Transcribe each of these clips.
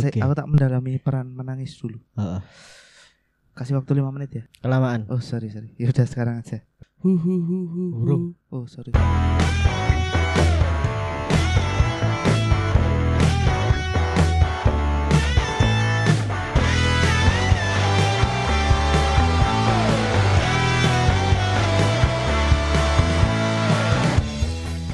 Saya- aku tak mendalami peran menangis dulu. Heeh. Kasih waktu lima menit ya. Kelamaan. Oh sorry sorry. Ya udah sekarang aja. Hu hu hu hu. Oh sorry.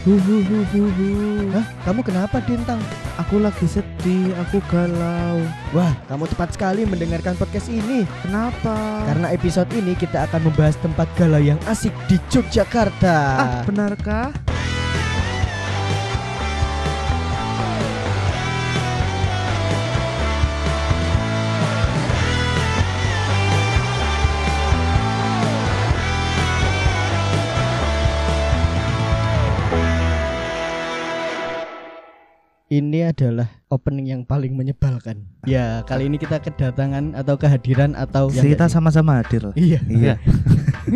Hu hu hu hu hu. Hah, kamu kenapa Dintang? Aku lagi sedih, aku galau. Wah, kamu tepat sekali mendengarkan podcast ini. Kenapa? Karena episode ini kita akan membahas tempat galau yang asik di Yogyakarta. ah benarkah? Ini adalah opening yang paling menyebalkan. Ya, kali ini kita kedatangan atau kehadiran atau ya kita sama-sama hadir? Iya. Iya.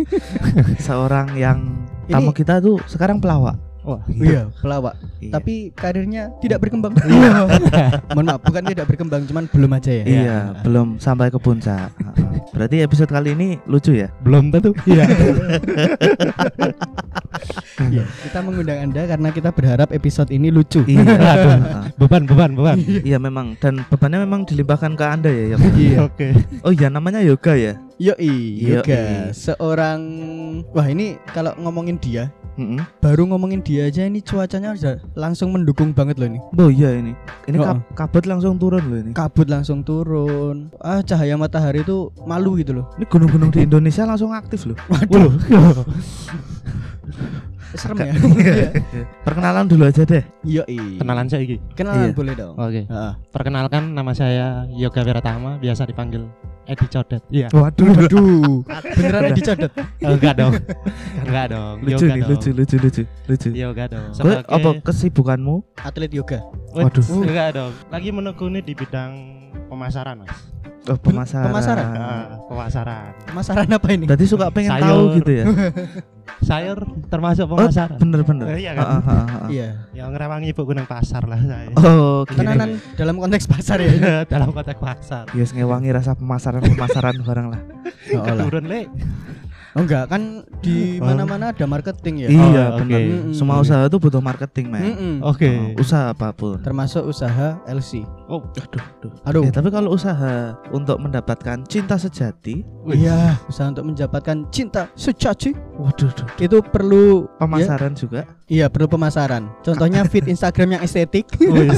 Seorang yang Ini- tamu kita tuh sekarang pelawak. Wah, iya, pelawak. Iya. Tapi karirnya tidak berkembang. Iya. Mohon maaf, bukan tidak berkembang, cuman belum aja ya. Iya, belum sampai ke puncak. Berarti episode kali ini lucu ya? Belum tentu. Iya. Iya, kita mengundang Anda karena kita berharap episode ini lucu. Iya. Aduh. Heeh. Beban, beban, beban. Iya memang dan bebannya memang dilimpahkan ke Anda ya. Iya. Oke. Oh iya namanya yoga ya? Yoi, Yoi. yoga. Seorang Wah, ini kalau ngomongin dia, Heeh. baru ngomongin dia aja ini cuacanya udah langsung mendukung banget loh ini. Oh iya ini. Ini Oh, kab- kabut langsung turun loh ini. Kabut langsung turun. Ah, cahaya matahari itu malu gitu loh. Ini gunung-gunung di Indonesia langsung aktif loh. Waduh. Serem ya. Perkenalan dulu aja deh. Yoi. Kenalan saya iki. Kenalan Iya. boleh dong. Oke. Heeh. Perkenalkan nama saya Yoga Wiratama, biasa dipanggil Edi Codet. Iya. Waduh, Waduh, beneran dicodet. Oh, enggak dong. Enggak dong. lucu Yoga nih, dong. lucu, lucu, lucu, lucu. Yoga dong. Sebagai apa kesibukanmu? Atlet yoga. Waduh. Enggak dong. Lagi menekuni di bidang pemasaran, Mas. Oh, pemasaran. Pemasaran? Ah, pemasaran. Pemasaran apa ini? Berarti suka pengen Sayur. tahu gitu ya? Sayur termasuk Oh, pemasaran. bener-bener. Eh, iya kan? Ah, ah, ah, ah. Iya. Ya ngerewangi ibu gunung pasar lah saya. Oh, gini. Tenanan dalam konteks pasar ya. Dalam konteks pasar. Yes, ngewangi rasa pemasaran-pemasaran barang lah. Oh. Turun, Le. Oh enggak, kan di Oh. mana-mana ada marketing ya. Iya, Oh, benar. oke. Mm-mm. Semua usaha itu butuh marketing, men. Mm-mm. Oke. Oh, usaha apa pun. Termasuk usaha LC. Oh, Aduh, aduh. Aduh. Eh, tapi kalau usaha untuk mendapatkan cinta sejati, Wih. Iya, usaha untuk mendapatkan cinta sejati waduh, duh, itu perlu ya, pemasaran juga. Iya, perlu pemasaran. Contohnya feed Instagram yang estetik.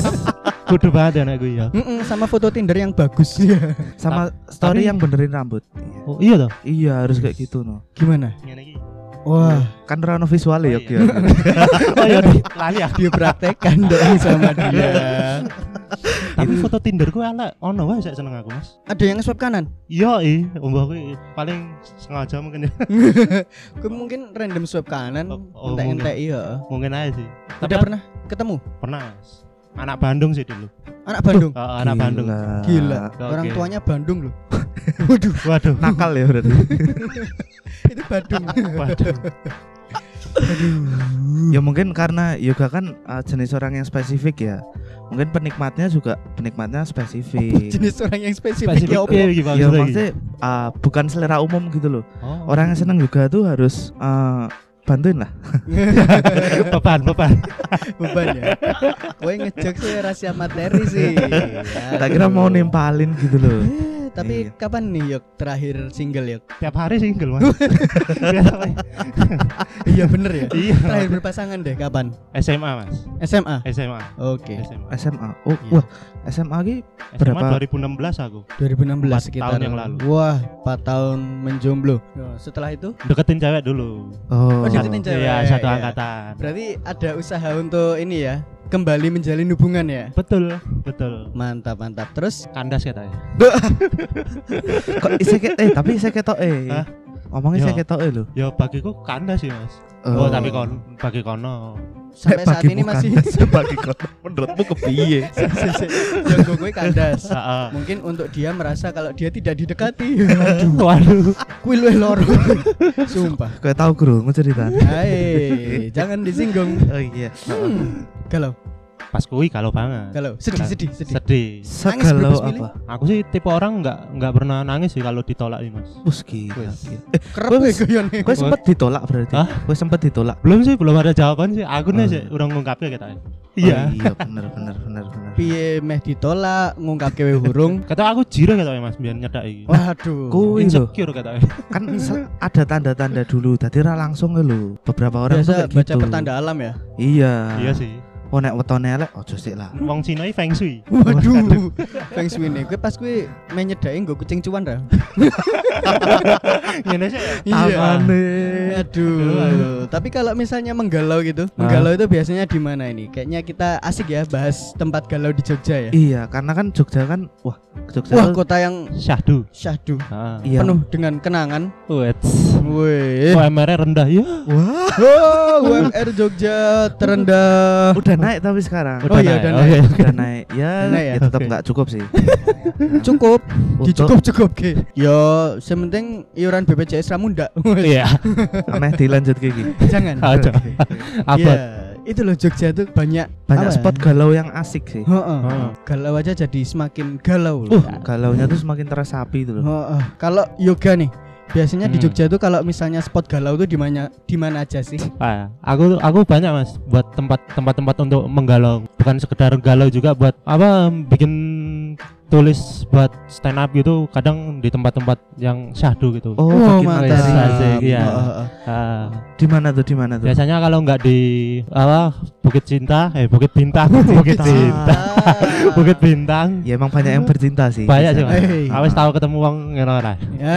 Kudu banget ya gue ya. Mm-mm, sama foto Tinder yang bagus. Iya. Sama story tapi- yang benerin rambut. Oh, iya toh. Iya, harus kayak gitu no. Gimana? Wah, Kan rano visual ya, Oh, Yok, ya. Oh iya, lali ya. dia praktekkan dong sama dia. Tapi foto Tinder gue ala ono wae saya seneng aku, Mas. Ada yang swipe kanan. Iya, ih, mbah gue paling sengaja mungkin ya. Gue mungkin random swipe kanan, Oh, oh, entek-entek iya. Mungkin aja sih. Tapi Udah pernah ketemu pernah, Mas. Anak Bandung sih dulu. anak Bandung? Oh, anak Bandung. Gila, Oke. orang tuanya Bandung loh. Waduh, Waduh. Nakal ya berarti. itu Bandung. Waduh. ya mungkin karena yoga kan uh, jenis orang yang spesifik ya. Mungkin penikmatnya juga penikmatnya spesifik. Jenis orang yang spesifik, Spesifik ya piye apa? iki Ya maksudnya uh, bukan selera umum gitu loh. Oh. Orang yang seneng yoga tuh harus uh, bantuin lah. beban, beban. Beban ya. Gue ngejok sih rahasia materi sih. Tak kira mau nimpalin gitu loh. Tapi Iya. kapan nih Yok terakhir single Yok? Tiap hari single, Mas. Iya bener ya. Iya. Terakhir berpasangan deh kapan? SMA, Mas. SMA. SMA. Oke. SMA. SMA. Oh, Iya. wah, SMA ki SMA Berapa? 2016 aku. 2016 Empat sekitar tahun yang lalu. Wah, 4 tahun menjomblo. Setelah itu Deketin cewek dulu. oh. Oh, deketin cewek. Iya, satu Iya. angkatan. berarti ada usaha untuk ini ya, kembali menjalin hubungan ya. Betul, betul. Mantap, mantap. Terus Kandas katanya. Kok isih eh tapi isih ketok eh. Hah? Ngomongnya saya ketok eh lho. Ya bagiku kandas sih, Mas. Oh. Oh, tapi kon bagi kono. Sampai saat ini masih kau menurutmu kepiye? jago gue kandas. Mungkin untuk dia merasa kalau dia tidak didekati. Aduh, Waduh. kuwi luwih loro. Sumpah. Kau tahu krungu cerita? Hai, jangan disinggung. Oh iya. Hmm, galau. Pas kuwi kalau banget. Galau, sedih, sedih, sedih. Sedih. Milih? apa? Aku sih tipe orang nggak nggak pernah nangis sih kalau ditolak Mas. Wus gila. Gue sempet ditolak berarti. Hah? Gue sempet ditolak. Belum sih, belum ada jawaban sih. Aku nih Oh. sih urung ngungkapnya kita. Oh, Iya. iya bener bener bener bener. Piye meh ditolak ngungkapke we hurung. Kata aku jiro kata Mas biar nyedak iki. Waduh. Lho. Insecure kata. Kan ada tanda-tanda dulu. Tadi ra langsung lho. Beberapa orang tuh Biasa baca gitu. pertanda alam ya. Iya. Iya sih. Oh nek wetone elek ojo sik lah. Wong Cina iki feng shui. Waduh. Feng shui nih. Gue pas gue main nyedaki nggo kucing cuan ra. Ngene sih. ya. Iya. Tangane. Aduh. Tapi kalau misalnya menggalau gitu, menggalau itu biasanya di mana ini? Kayaknya kita asik ya bahas tempat galau di Jogja ya. Iya, karena kan Jogja kan wah, Jogja Wah, tuh- kota yang Syahdu. syahdu, Ah. iya. penuh dengan kenangan. Wets. Wih. Oh, MR rendah ya. Wah, Oh, UMR Jogja terendah. udah naik tapi sekarang. Oh iya, udah Oke. udah naik. Ya, naik ya? ya tetap nggak cukup sih. Cukup, Untuk dicukup cukup ke. Yo, sementing iuran BPJS ramu ndak. Iya. ameh dilanjut kayak gini. Jangan. Apa? Iya, itu loh Jogja tuh banyak Banyak apa ya? spot galau yang asik sih. Heeh. Heeh. Galau aja jadi semakin galau loh. Uh, galaunya tuh semakin teresapi itu loh. Heeh. Kalau yoga nih, biasanya di Hmm. Jogja tuh kalau misalnya spot galau tuh di mana di mana aja sih? Ah, aku aku banyak mas buat tempat tempat-tempat untuk menggalau bukan sekedar galau juga buat apa bikin tulis buat stand up gitu kadang di tempat-tempat yang syahdu gitu Oh, bikin mantap. Heeh, heeh. Ah, Di mana tuh? Di mana tuh? biasanya kalau nggak di apa Bukit Cinta eh Bukit Bintang Bukit Cinta. Cinta. Bukit Bintang Ya emang banyak yang bercinta sih. banyak sih Hey. Awes tahu ketemu wong ngono Ya.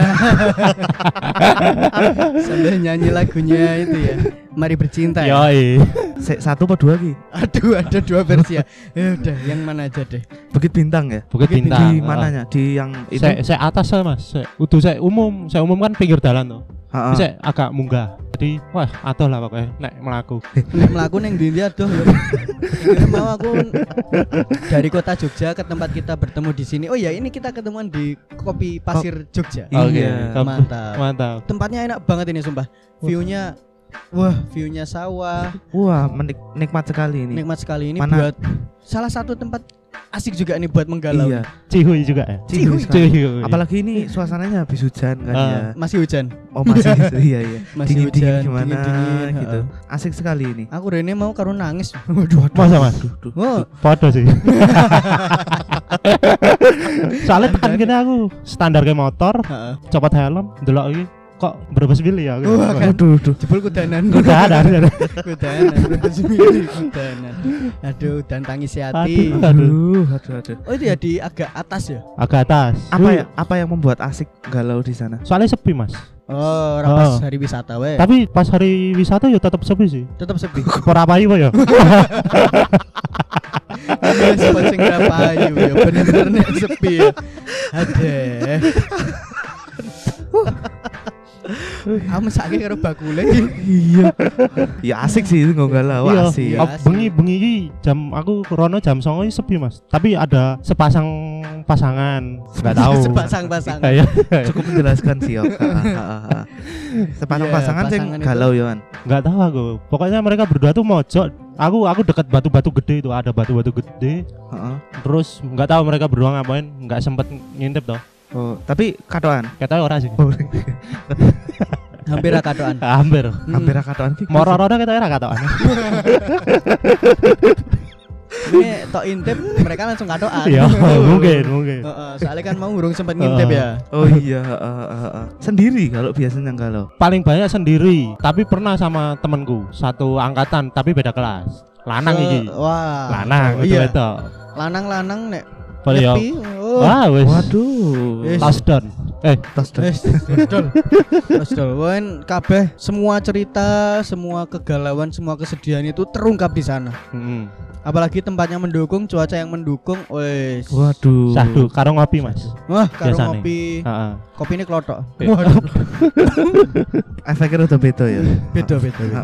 Sambil nyanyi lagunya itu ya. Mari bercinta ya. Yoi Sek, satu apa dua lagi? Aduh, ada dua versi ya. Ya udah, yang mana aja deh. Bukit Bintang ya? Bukit Bukit Bintang Di mananya? Di yang itu? Saya saya atas saya mas, saya utuh saya umum, saya umum kan pinggir jalan tuh. Bisa agak munggah. Jadi wah atuh lah pokoknya nek melaku. Nek melaku neng ndi aduh. ya. Ini mau aku dari kota Jogja ke tempat kita bertemu di sini. Oh ya, ini kita ketemuan di Kopi Pasir Jogja. Iya. Oke. Mantap. Mantap. Tempatnya enak banget ini sumpah. View-nya Wah, view-nya sawah, Wah, menik nikmat sekali ini. nikmat sekali ini Mana- buat salah satu tempat asik juga nih buat menggalau. Iya. Cihuy juga ya. Cihuy Cihuy. Cihuy. Apalagi ini suasananya habis hujan kan Ah. ya. Masih hujan. Oh masih iya iya. Masih dingin dingin hujan, gimana dingin-dingin, gitu. heeh. Asik sekali ini. Aku Rene mau karo nangis. Waduh. Masa mas? Oh, Foto sih. Soalnya tekan gini aku standar kayak motor, heeh. copot helm, delok iki kok berbes pilih ya. Wah, kan. Aduh, duh. Jebul kudanan. Udah ada. ada. kudanan, resmi kudanan. Aduh, dan tangis hati. Aduh. Aduh. Aduh, aduh, aduh. Oh itu ya di agak atas ya? Agak atas. Apa ya? Apa yang membuat asik galau di sana? Soalnya sepi mas. Oh, orang pas Oh. hari wisata weh. Tapi pas hari wisata ya tetap sepi sih. Tetap sepi. Ora payu ya. Ini spot sing rapayu ya, bener-bener sepi ya. Adeh. Kamu sakit karo bakule iya. ya asik sih itu nggak galau, Iya. asik. Iya. Oh, bengi bengi iki jam aku rono jam 09.00 sepi mas. Tapi ada sepasang pasangan. Enggak tahu. Sepasang-pasang. Kayak Cukup menjelaskan sih, ha. Sepasang Iya, pasangan sing pasangan itu. galau Yohan. nggak tahu aku. Pokoknya mereka berdua tuh mojok. Aku aku dekat batu-batu gede itu ada batu-batu gede. Heeh. Terus nggak tahu mereka berdua ngapain. Nggak sempet ngintip toh. Oh, tapi katoan. Katanya ora sih. Hampir rakatoan. Hampir. Hampir katoan ki. Moro rono kita ora katokan. Ini tok intip mereka langsung katoan. Iya, mungkin, mungkin. Heeh, soalnya kan mau urung sempat ngintip ya. Oh iya, heeh, heeh, heeh. Sendiri kalau biasanya galau. Paling banyak sendiri, tapi pernah sama temanku satu angkatan tapi beda kelas. Lanang iki. Wah. Lanang itu iya. itu. Lanang-lanang nek Boleh ya. nyepi. Wah, wis. Waduh. Touchdown. Eh, Tas tas. Wes, dol. Wes, dol. Wen kabeh semua cerita, semua kegalauan, semua kesedihan itu terungkap di sana. heeh. Apalagi tempatnya mendukung, cuaca yang mendukung. Wes. Waduh. Sahdu karo ngopi, Mas. Wah, karo Biasane. ngopi. Heeh. Kopi ini klotok. Iya. Waduh, Efeknya udah beda ya. beda beda. beda.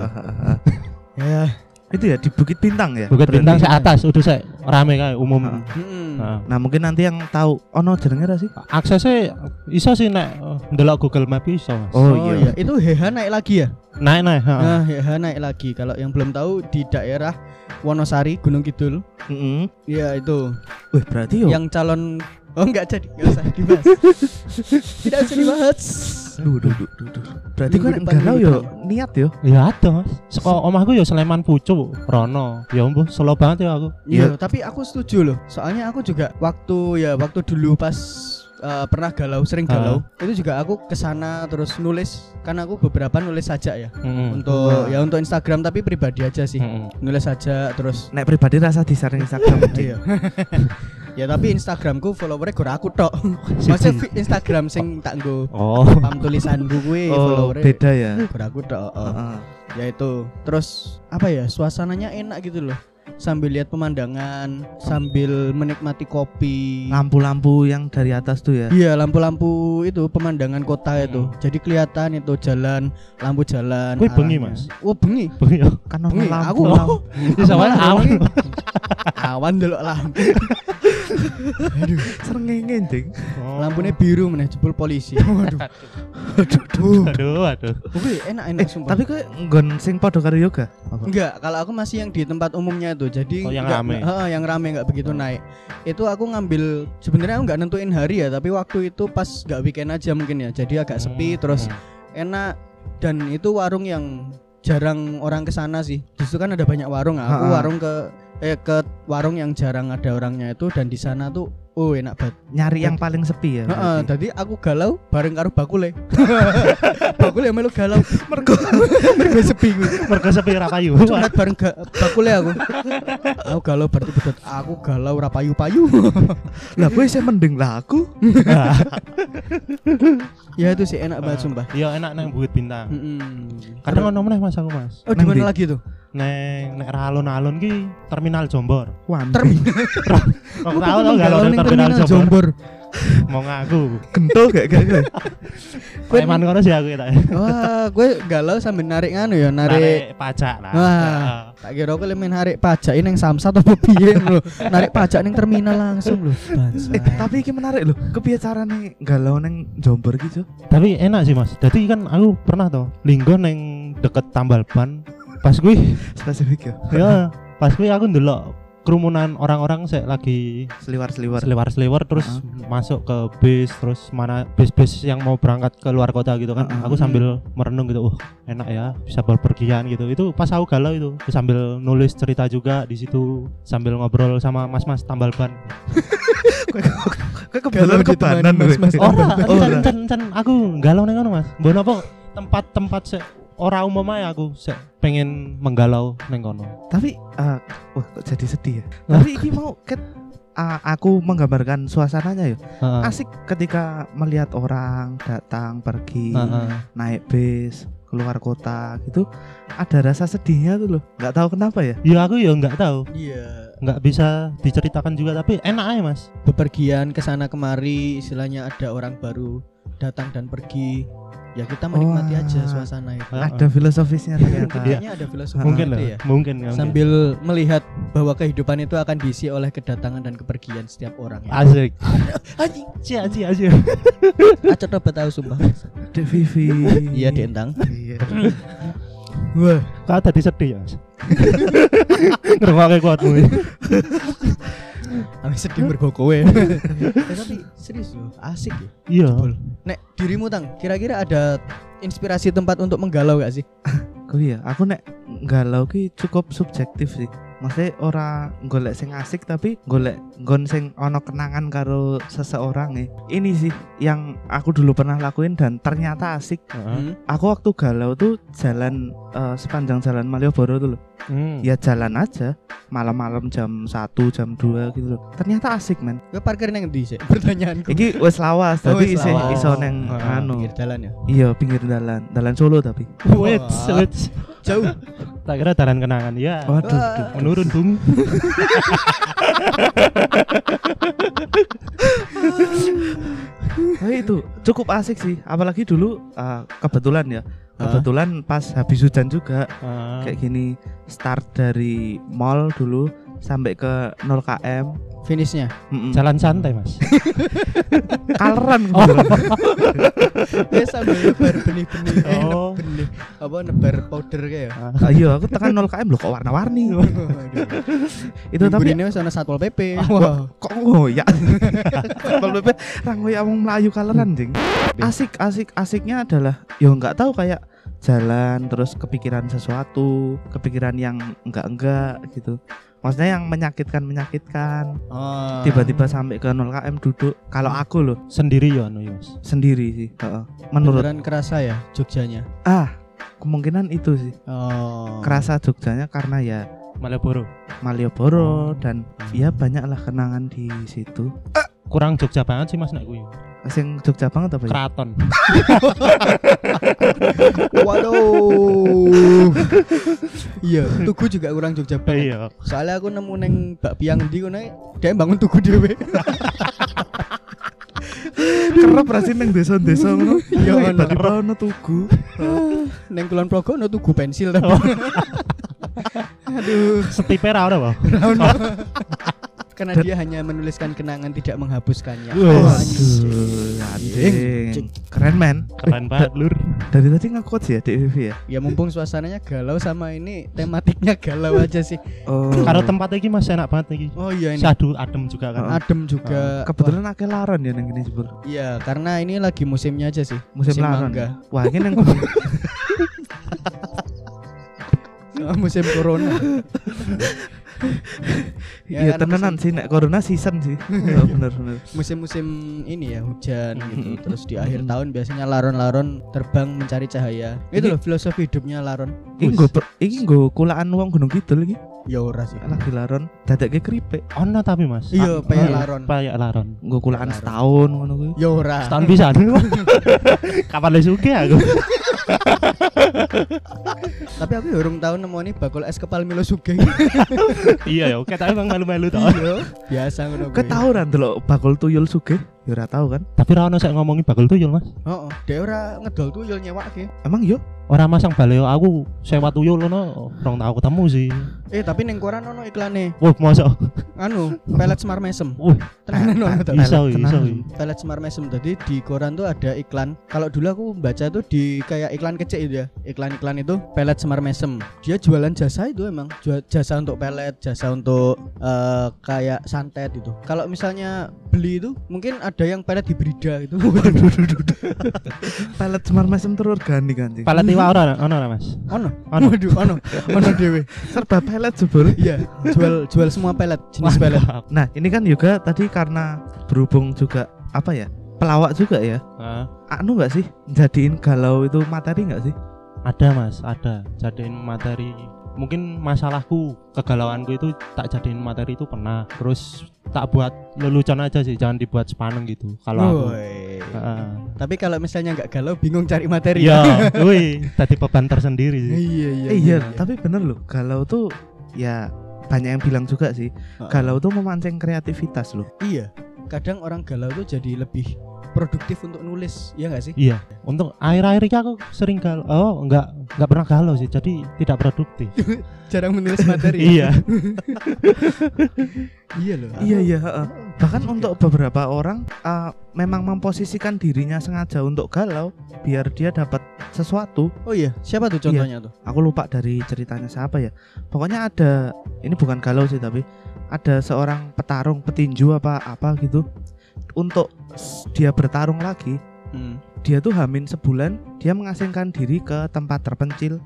ya. Itu ya di Bukit Bintang ya. Bukit. Bintang saya atas, udah saya rame kayak umum. Heeh. Mm-mm. Heeh. Nah mungkin nanti yang tahu ono jenenge ra sih? Aksesnya iso sih nek eh, ndelok Google Map iso, Mas. Oh, iya. Itu Heha naik lagi ya? naik naik ha. Nah, ya naik lagi. Kalau yang belum tahu di daerah Wonosari, Gunung Kidul. Heeh. Ya itu. Wih, berarti yo Yang calon Oh enggak jadi, enggak usah dibahas. Tidak usah dibahas. Duh, duh, duh, duh, duh. Berarti kan galau yo niat yo. ya ada mas Seko omahku ya Sleman Pucuk Rono ya mbuh selo banget ya aku Iya, tapi aku setuju loh. Soalnya aku juga waktu ya waktu dulu pas eh, pernah galau, sering galau, itu juga aku ke sana terus nulis. Karena aku beberapa nulis saja ya. Mm-mm. Untuk Wah. ya untuk Instagram tapi pribadi aja sih. Mm-mm. Nulis saja terus Nek pribadi rasa di share Instagram. iya. ya tapi Instagramku followernya gur aku tok. Maksudnya Instagram sing tak nggo oh pam tulisanku kuwi oh, followernya beda ya. gur aku tok. oh. Heeh. Ya itu. Terus apa ya? Suasananya enak gitu loh. Sambil lihat pemandangan, sambil menikmati kopi. Lampu-lampu yang dari atas tuh ya. Iya lampu-lampu itu pemandangan kota itu. Hmm. Jadi kelihatan itu jalan, lampu jalan. Kuwi bengi, arahnya. Mas? Oh bengi. ya Kan ono Bengi. lampu. Aku malah awan bengi. Awan dulu lampu. Srengenge, Ding. Oh. Lampunya biru meneh jebul polisi. Waduh. Waduh. aduh aduh Kuwi enak-enak sumpah. Tapi kok nggon sing padha karo yoga? Apa? Enggak, kalau aku masih yang di tempat umumnya itu. Jadi Oh, yang enggak- rame. Heeh, yang rame enggak begitu naik. Itu aku ngambil sebenarnya aku enggak nentuin hari ya, tapi waktu itu pas enggak weekend aja mungkin ya. Jadi agak sepi terus enak dan itu warung yang jarang orang ke sana sih. Justru kan ada banyak warung. Aku warung ke eh ke warung yang jarang ada orangnya itu dan di sana tuh oh enak banget. Nyari yang paling sepi ya. Heeh, berarti. tadi aku galau bareng karo bakule. bakule melu galau. Mergo Mergo sepi gue. mergo sepi ra payu Curhat bareng ga, bakule aku. aku galau berarti bedot. Aku galau ra payu-payu. lah gue sih mending lah aku. ya itu sih enak banget sumpah. ya enak nang Bukit Bintang Mm-mm. kadang ono meneh Mas aku Mas Oh, di mana lagi tuh? Neng nek alun-alun ki terminal Jombor Wan. Terminal. Kok tahu to galau nang ning terminal Jombor mau ngaku Gento gak gak gak. Preman kono sih aku tak Wah, gue galau sambil narik nganu ya, narik narik pajak lah Wah. tak kira aku lemen narik pajak ini yang samsat apa piye lho. Narik pajak ning terminal langsung lho. Eh, tapi iki menarik loh. Kepiye carane galau neng Jombor gitu? tapi enak sih Mas jadi kan aku pernah to linggo neng deket tambal ban pas gue Spesifik ya. ya pas gue aku ndelok kerumunan orang-orang sih lagi Seliwar-seliwar. seliwar-seliwar terus Heeh. masuk ke bis terus mana bis-bis yang mau berangkat ke luar kota gitu kan Heeh. aku sambil merenung gitu uh enak ya bisa berpergian gitu itu pas aku galau itu Terus sambil nulis cerita juga di situ sambil ngobrol sama mas-mas tambal ban Kayak kebetulan Galau kebanan ditemani mas-mas. Oh, can, can, aku galau kono mas mbon apa tempat-tempat se ora umum aja aku pengen menggalau neng kono Tapi eh, wah kok jadi sedih ya. Tapi iki mau ket ah, aku menggambarkan suasananya ya. Heeh. Asik ketika melihat orang datang pergi Heeh. naik bis keluar kota gitu ada rasa sedihnya tuh loh nggak tahu kenapa ya ya aku ya nggak tahu Iya, nggak bisa diceritakan juga tapi enak aja mas bepergian ke sana kemari istilahnya ada orang baru datang dan pergi. Ya kita menikmati Wah. aja suasana itu. Ada filosofisnya ternyata Kayaknya ada filosofi mungkin itu lah ya. mungkin mungkin. Sambil melihat bahwa kehidupan itu akan diisi oleh kedatangan dan kepergian setiap orang. Ya. asik Anjing, Aji, aji, acot coba tahu sumpah. Dek Vivi Iya, dientang. iya Wah, Kau tadi sedih ya Ngerungoknya kuatmu Aku sedih mergo kowe. Eh, tapi serius loh, asik ya. Iya. Nek dirimu tang, kira-kira ada inspirasi tempat untuk menggalau gak sih? Kok iya aku nek galau ki cukup subjektif sih maksudnya ora golek sing asik tapi golek nggon sing ono kenangan karo seseorang nih ini sih yang aku dulu pernah lakuin dan ternyata asik Heeh. aku waktu galau tuh jalan eh, sepanjang jalan Malioboro tuh loh Hmm. ya jalan aja malam-malam jam 1 jam 2 gitu loh ternyata asik men Gue parkir neng di sih? Pertanyaanku. iki wes lawas Oh, tapi isih iso neng anu pinggir jalan ya. iya pinggir dalan dalan Solo tapi Wait, wait. Jauh. Tak kira jalan kenangan. Ya. Waduh duh. Menurun bung Tapi itu cukup asik sih, apalagi dulu uh, kebetulan ya, kebetulan pas habis hujan juga Ah. kayak gini start dari mall dulu sampai ke 0 km. finishnya Mm-mm. Jalan santai, Mas. kaleran Oh. ya sambil nebar benih-benih eh Oh. benih apa nebar powder kayak ya Ah, iya, aku tekan 0 km loh kok warna-warni. Itu tapi ini sana satpol pp wah kok ngoyak Satpol PP ra ngoyak wong melayu kaleran jing asik asik asiknya adalah yo nggak tahu kayak jalan terus kepikiran sesuatu kepikiran yang enggak enggak gitu maksudnya yang menyakitkan menyakitkan oh. tiba-tiba sampai ke 0 km duduk kalau aku loh Sendiri ya anu ya, Mas. sendiri sih heeh. menurut beneran kerasa ya Jogjanya ah kemungkinan itu sih oh kerasa Jogjanya karena ya Malioboro. Malioboro dan ya banyaklah kenangan di situ Kurang Jogja banget sih Mas nek kuwi. Sing Jogja banget apa ya? Keraton. waduh iya tugu juga kurang Jogja banget Iya. soalnya aku nemu neng Mbak Piang di kono dia bangun tugu dhewe kerep rasin neng desa-desa ngono. Iya, Iya, ono. ono tugu. neng Kulon Progo no tugu pensil tapi aduh Setipe ra ora, Pak. Karena dia hanya menuliskan kenangan tidak menghapuskannya. Oh. Waduh, Anjing. Keren men. Keren banget, Lur. Dari tadi ngekot sih ya di VV ya. ya mumpung suasananya galau sama ini tematiknya galau aja sih Oh. Karo tempat iki Mas enak banget iki. oh iya ini Syahdu adem juga kan. adem juga kebetulan akeh laron ya neng gini iya karena ini lagi musimnya aja sih Musim mangga Wah, ini. Sama musim corona Ya, Iya tenenan sih nek corona season sih. Oh, bener bener. musim-musim ini ya hujan gitu terus di akhir tahun biasanya laron-laron terbang mencari cahaya itu loh filosofi hidupnya laron Ini gue ini gue kulaan uang gunung kidul lagi. ya ora sih Lagi laron. Dadak keripik. Ono tapi Mas. Iya, payak laron. Payak laron. Gue kulaan setahun ngono kuwi. ya ora Setahun pisan. Kapan lu suge aku? Tapi aku ya urung tahu nemu nih bakul es kepal Milo Sugeng iya ya, kita emang melu-melu toh. iya biasa ngono kuwi. Ketauran delok bakul tuyul sugih. Ya ora tau kan. Tapi ra ono sik ngomongin bakul tuyul, Mas. Oh, oh, dia ora ngedol tuyul nyewake. Emang yo Ora masang baleo aku sewa tuyul ngono, rong tau ketemu sih. Eh, tapi ning koran ono iklane. Wah, masa. Anu, pelet Semar Mesem. Wih, Tenanan ono iso Tenan. iso. Pelet Semar Mesem tadi di koran tuh ada iklan. Kalau dulu aku baca tuh di kayak iklan kecil itu ya. Iklan-iklan itu pelet Semar Mesem. Dia jualan jasa itu emang. Jual jasa untuk pelet, jasa untuk eh, kayak santet itu. Kalau misalnya beli itu mungkin ada yang pelet hibrida gitu. pelet semar mesem terorganik anjing. Palet iwa ora ono ora, Mas? ono. Ono. Waduh, ono. Ono dewe. Serba pelet jebul. Iya, jual jual semua pelet, jenis pelet. Mantap. Nah, ini kan juga tadi karena berhubung juga apa ya? Pelawak juga ya. Ah, Anu nggak sih? Jadiin galau itu materi nggak sih? ada Mas, ada. Jadiin materi mungkin masalahku kegalauanku itu tak jadiin materi itu pernah terus tak buat lelucon aja sih jangan dibuat sepaneng gitu kalau aku. Heeh. Tapi kalau misalnya nggak galau, bingung cari materi. Iya, wih, tadi beban tersendiri sih. Iya iya. Eh, iya, tapi bener loh. Galau tuh ya banyak yang bilang juga sih. Heeh. Galau tuh memancing kreativitas loh. Iya. Kadang orang galau tuh jadi lebih produktif untuk nulis, ya nggak sih? Iya, untuk akhir-akhir ini aku sering galau. Oh, enggak, enggak pernah galau sih. Jadi tidak produktif. Jarang menulis materi. iya. iya loh. Iya iya. heeh. Bahkan untuk beberapa orang eh, memang memposisikan dirinya sengaja untuk galau biar dia dapat sesuatu. Oh iya, siapa tuh contohnya tuh? Aku lupa dari ceritanya siapa ya. Pokoknya ada ini bukan galau sih tapi ada seorang petarung petinju apa apa gitu untuk dia bertarung lagi Hmm. dia tuh hamin sebulan dia mengasingkan diri ke tempat terpencil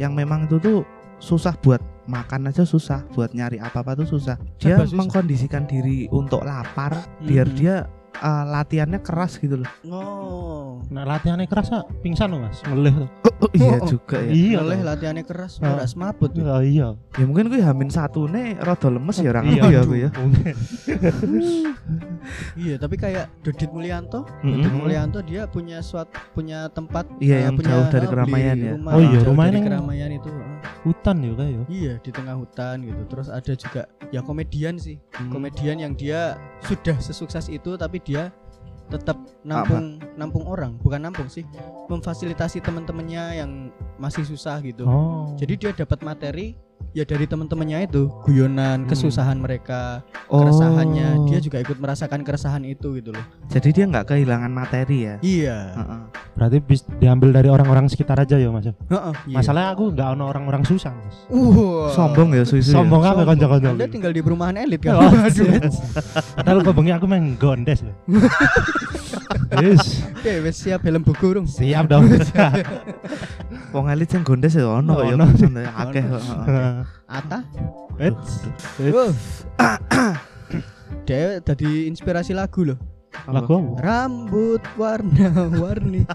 yang memang itu tuh susah buat makan aja susah buat nyari apa apa tuh susah dia susah. mengkondisikan diri untuk lapar biar Mhm. dia uh, latihannya keras gitu loh Oh. Nah, latihannya keras ah, pingsan loh, Mas. Ngelih tuh. oh, iya Oh, juga ya Iya. Oleh loh. latihannya keras, Ah. ora semaput tuh. Oh, iya. ya mungkin gue hamin satu nih rada lemes ya orang Iya, ya aku ya Mungkin. Iya, tapi kayak Dodit Mulyanto, Mm-mm. Dodit Mulyanto dia punya suatu punya tempat Iya, eh, yang punya, jauh dari eh, keramaian ya. rumah Oh iya, rumahnya yang- keramaian itu. eh. Hutan ya kayak ya. Iya, di tengah hutan gitu. Terus ada juga ya komedian sih. Hmm. Komedian yang dia sudah sesukses itu tapi dia tetap nampung nampung orang, bukan nampung sih, memfasilitasi teman-temannya yang masih susah gitu. Oh. Jadi dia dapat materi ya dari teman-temannya itu guyonan Hmm. kesusahan mereka Oh. keresahannya dia juga ikut merasakan keresahan itu gitu loh Jadi dia nggak kehilangan materi ya. iya Heeh. Berarti bis diambil dari orang-orang sekitar aja ya Mas. ya? Heeh, iya. Masalahnya aku nggak ono orang-orang susah Mas. Wah. Sombong ya susu. ya? Sombong apa Sombong. kanca-kanca? anda tinggal di perumahan elit kan Oh, shit. Padahal kebengi aku main gondes loh. Yes, oke wes siap helm buku dong siap dong. Wong elit sing gondes ya ono ya. Akeh. heeh. Ata dia tadi inspirasi lagu loh Lagu apa? rambut warna-warni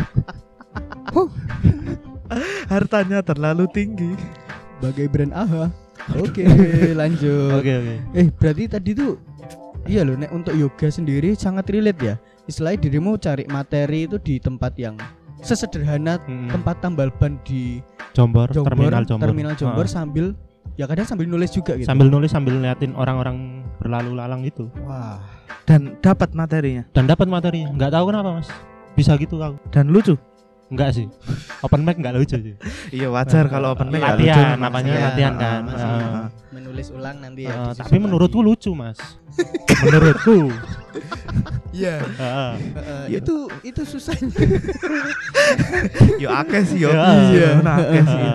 Hartanya terlalu tinggi. bagai brand AHA oke lanjut Oke oke. Eh berarti tadi tuh iya loh nek untuk yoga sendiri sangat relate ya. Istilahnya dirimu cari materi itu di tempat yang sesederhana Mm-mm. tempat tambal ban di Jombor, Jombor, terminal Jombor. terminal Jombor Heeh. sambil ya kadang sambil nulis juga gitu. Sambil nulis sambil liatin orang-orang berlalu lalang itu Wah. Dan dapat materinya. dan dapat materi. Nggak tahu kenapa mas. Bisa gitu aku. Dan lucu. Enggak sih. Open mic nggak lucu sih. Iya wajar kalau open mic Latihan, lucu. namanya Iya, latihan kan. masih Heeh. Menulis ulang nanti ya. Heeh, disusun tapi lagi. menurutku lucu mas. menurutku. Iya. Itu itu susahnya. Yo akeh sih yo. Iya. Nah, akeh sih.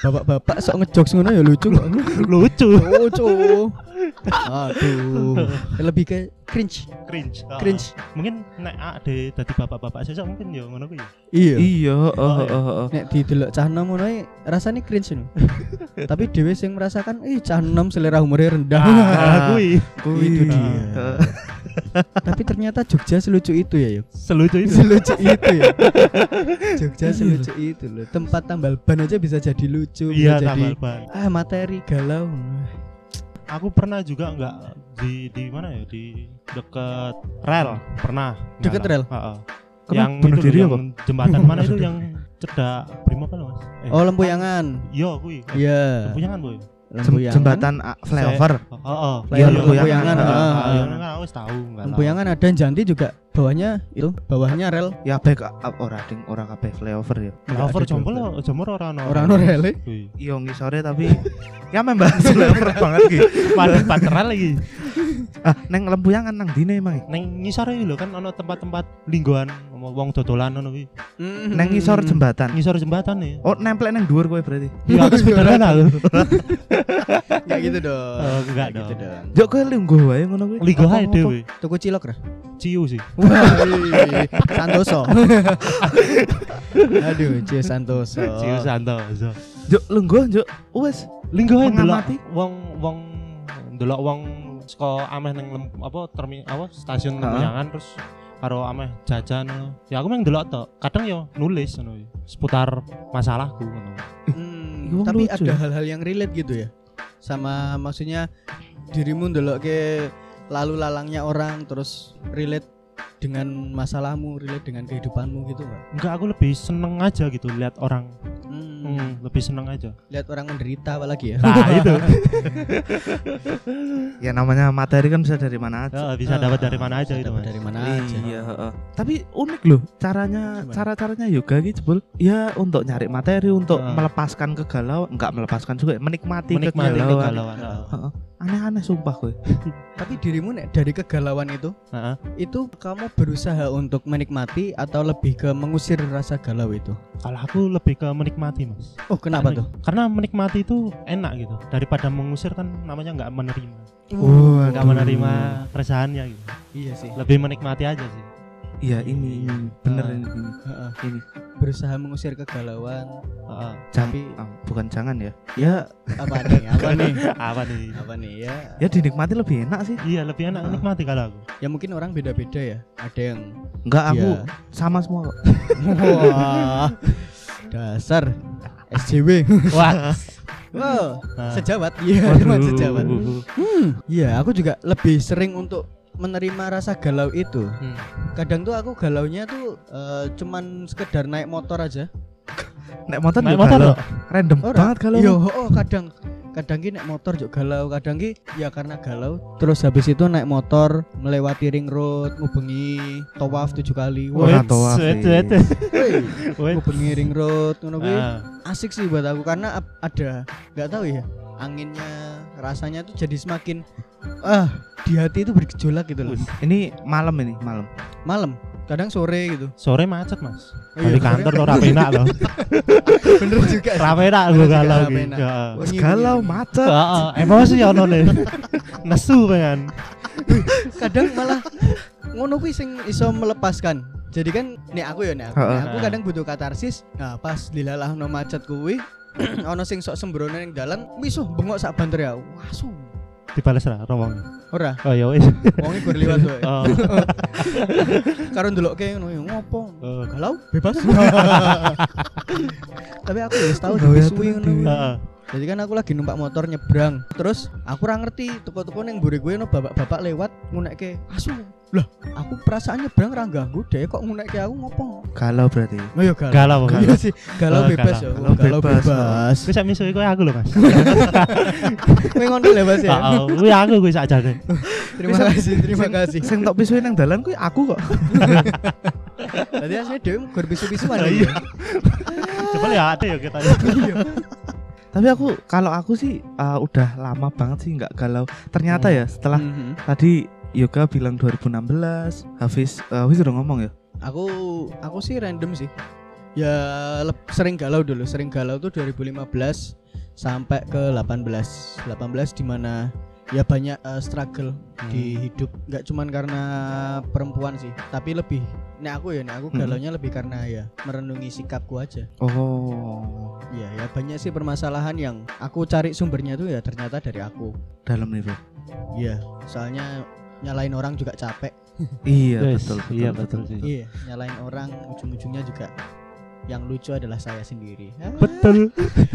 Bapak-bapak sok ngejokes ngono ya lucu kok. lucu. Lucu. Aduh. Lebih ke cringe. Cringe. Heeh. Cringe. Mungkin nek ade dadi bapak-bapak sesuk mungkin ya ngono kuwi. Iya. Iya, heeh, heeh, heeh. nek didelok cah nom ngono rasane cringe no. Tapi dhewe sing merasakan ih cah nom selera humornya rendah. Ah, kuwi. Kuwi. Itu dia. Heeh. Tapi ternyata Jogja selucu itu ya, yuk. Selucu itu. Selucu itu ya. Jogja selucu itu loh. Tempat tambal ban aja bisa jadi lucu, Iya, bisa jadi tambal ban. ah materi galau. Aku pernah juga enggak di di mana ya di deket rel pernah Nggak rel? Heeh. Yang Bunuh itu diri yang jembatan mana itu yang cedak Brimob apa mas eh, Oh, lempuyangan. iya kuwi Iya. lempuyangan boy Lempuyangan. Jembatan ah, flyover. oh oh Iya, iya, lempuyangan, iya, ah, iya, ah. iya, kan wis tahu enggak Lempuyangan ada Janti juga bawahnya itu bawahnya rel Ya baik ora ding ora kabeh flyover ya. Flyover juga. jombor ora ono Ora ono rel? Kuwi. Iya ngisore tapi ya membahas flyover banget iki. Padahal pateran lagi Ah, neng lempuyangan nang dine emang. neng ngisore lho kan ono tempat-tempat linggoan wong dodolan ngono kuwi Neng ngisor jembatan. ngisor jembatan nih Oh, nempel neng dhuwur kowe berarti. Iya, aku sepedaan aku. Enggak gitu dong. Oh, enggak Nggak gitu dong. Jok kowe lungguh wae ngono kuwi. Apa- ae dhewe. Tuku cilok ra? Ciu sih. Santoso. Aduh, Cio Santoso. Ciu Santoso. Jok lungguh jok wes. Linggo ae delok Mengamati. wong wong delok wong saka ameh lem- apa termi apa stasiun. Lempuyangan terus karo ameh jajan. Ya aku meng delok tok. Kadang yo nulis ngono seputar masalahku ngono. Hmm, tapi lucu ada hal-hal yang relate gitu ya. Sama maksudnya dirimu ndelok ke lalu lalangnya orang terus relate dengan masalahmu, relate dengan kehidupanmu gitu enggak? Enggak aku lebih seneng aja gitu lihat orang. Hmm, Hmm, lebih seneng aja. lihat orang menderita apalagi ya. Nah, itu. Ya namanya materi kan bisa dari mana aja. Ya, bisa Ah, dapat dari mana aja bisa itu, dapat Mas. Dari mana aja. Iya, heeh. Tapi unik loh caranya Gimana? cara-caranya yoga gitu, Bul. Ya untuk nyari materi, untuk Heeh. melepaskan kegalauan, enggak melepaskan juga, menikmati, Menikmati kegalauan. kegalauan. Heeh. Aneh-aneh sumpah kowe. Tapi dirimu nek dari kegalauan itu, Heeh. itu kamu berusaha untuk menikmati atau lebih ke mengusir rasa galau itu? Kalau aku lebih ke menikmati, Mas. Oh, kenapa Karena- tuh? Karena menikmati itu enak gitu. Daripada mengusir kan namanya nggak menerima. Oh, Nggak menerima keresahannya gitu. Iya sih. Lebih menikmati aja sih. Iya ini, ini. bener Ah. ini, ini. Heeh. Ini. Berusaha mengusir kegalauan. Heeh. Tapi Ah, bukan jangan ya. Ya, apa nih? Apa nih? Apa nih? Apa nih ya? ya dinikmati lebih enak sih. Iya, lebih enak Ah. menikmati kalau aku. Ya mungkin orang beda-beda ya. Ada yang Enggak aku ya. sama semua kok. Wah. Dasar SJW. Wah. Wow, Nah. sejawat. Iya, teman sejawat. Hmm, iya, aku juga lebih sering untuk menerima rasa galau itu. Hmm. Kadang tuh aku galaunya tuh eh, cuman sekedar naik motor aja. Naik motor Naik motor galau. Random Ora. banget kalau. Iya, oh, kadang kadang ki naik motor juga galau kadang ki ya karena galau terus habis itu naik motor melewati ring road ngubengi tawaf tujuh kali Wah, tawaf ngubengi ring road ngono kuwi Ah, asik sih buat aku karena ada nggak tahu ya anginnya rasanya tuh jadi semakin ah di hati itu bergejolak gitu loh. Ini malam ini, malam. malam kadang sore gitu. Sore macet mas. Oh iya, di kantor tuh rapi enak loh. Bener juga rapi enak Bener gue galau gitu. Ya. Galau macet. Heeh, emosi ono nih. Nesu pengen kadang malah ngono kuwi sing iso melepaskan. Jadi kan nih aku ya nih aku, nih aku kadang butuh katarsis nah pas dilalah no macet kuwi ono sing sok sembrono ning dalan wisuh bengok sak banter ya wasu. Dibales lah romong ora. Oh ya wis. Wong iki liwat wae oh. Karo ndelokke ngono ya ngopo? Oh. galau bebas. Tapi aku ya tahu Gawe di aturan suwi ngono. Jadi kan aku lagi numpak motor nyebrang terus aku ora ngerti toko-toko ning mburi gue no bapak-bapak lewat ngunekke asu lah aku perasaan nyebrang ra ganggu deh kok ngunekke aku ngopo Galau berarti. Oh iya galau. galau Iya sih, galau Oh, bebas ya. galau. Galau Bebas. bebas. Wis sak misu kowe aku lho Mas. Kowe ngono ya, Mas ya. Heeh, kuwi aku kuwi sakjane. Terima kasih, terima kasih. Sing tok pisuin nang dalan kuwi aku kok. Tadi asline dhewe gur bisu-bisuan. Iya. ya. Coba ya ada ya kita. Tapi aku kalau aku sih uh, udah lama banget sih nggak galau. Ternyata ya setelah Mhm. tadi Yoga bilang 2016, Hafiz uh, Hafiz udah ngomong ya. Aku aku sih random sih. Ya sering galau dulu, sering galau tuh 2015 sampai ke 18. 18 di mana ya banyak eh, struggle di hidup nggak cuman karena perempuan sih tapi lebih nek aku ya nek aku Hmm. galaunya lebih karena ya merenungi sikapku aja Oh, ya ya banyak sih permasalahan yang aku cari sumbernya tuh ya ternyata dari aku dalam nih, Bro. iya soalnya nyalain orang juga capek Iya, Yes, betul, betul, Iya betul. betul iya nyalain orang ujung-ujungnya juga yang lucu adalah saya sendiri Ah, Betul.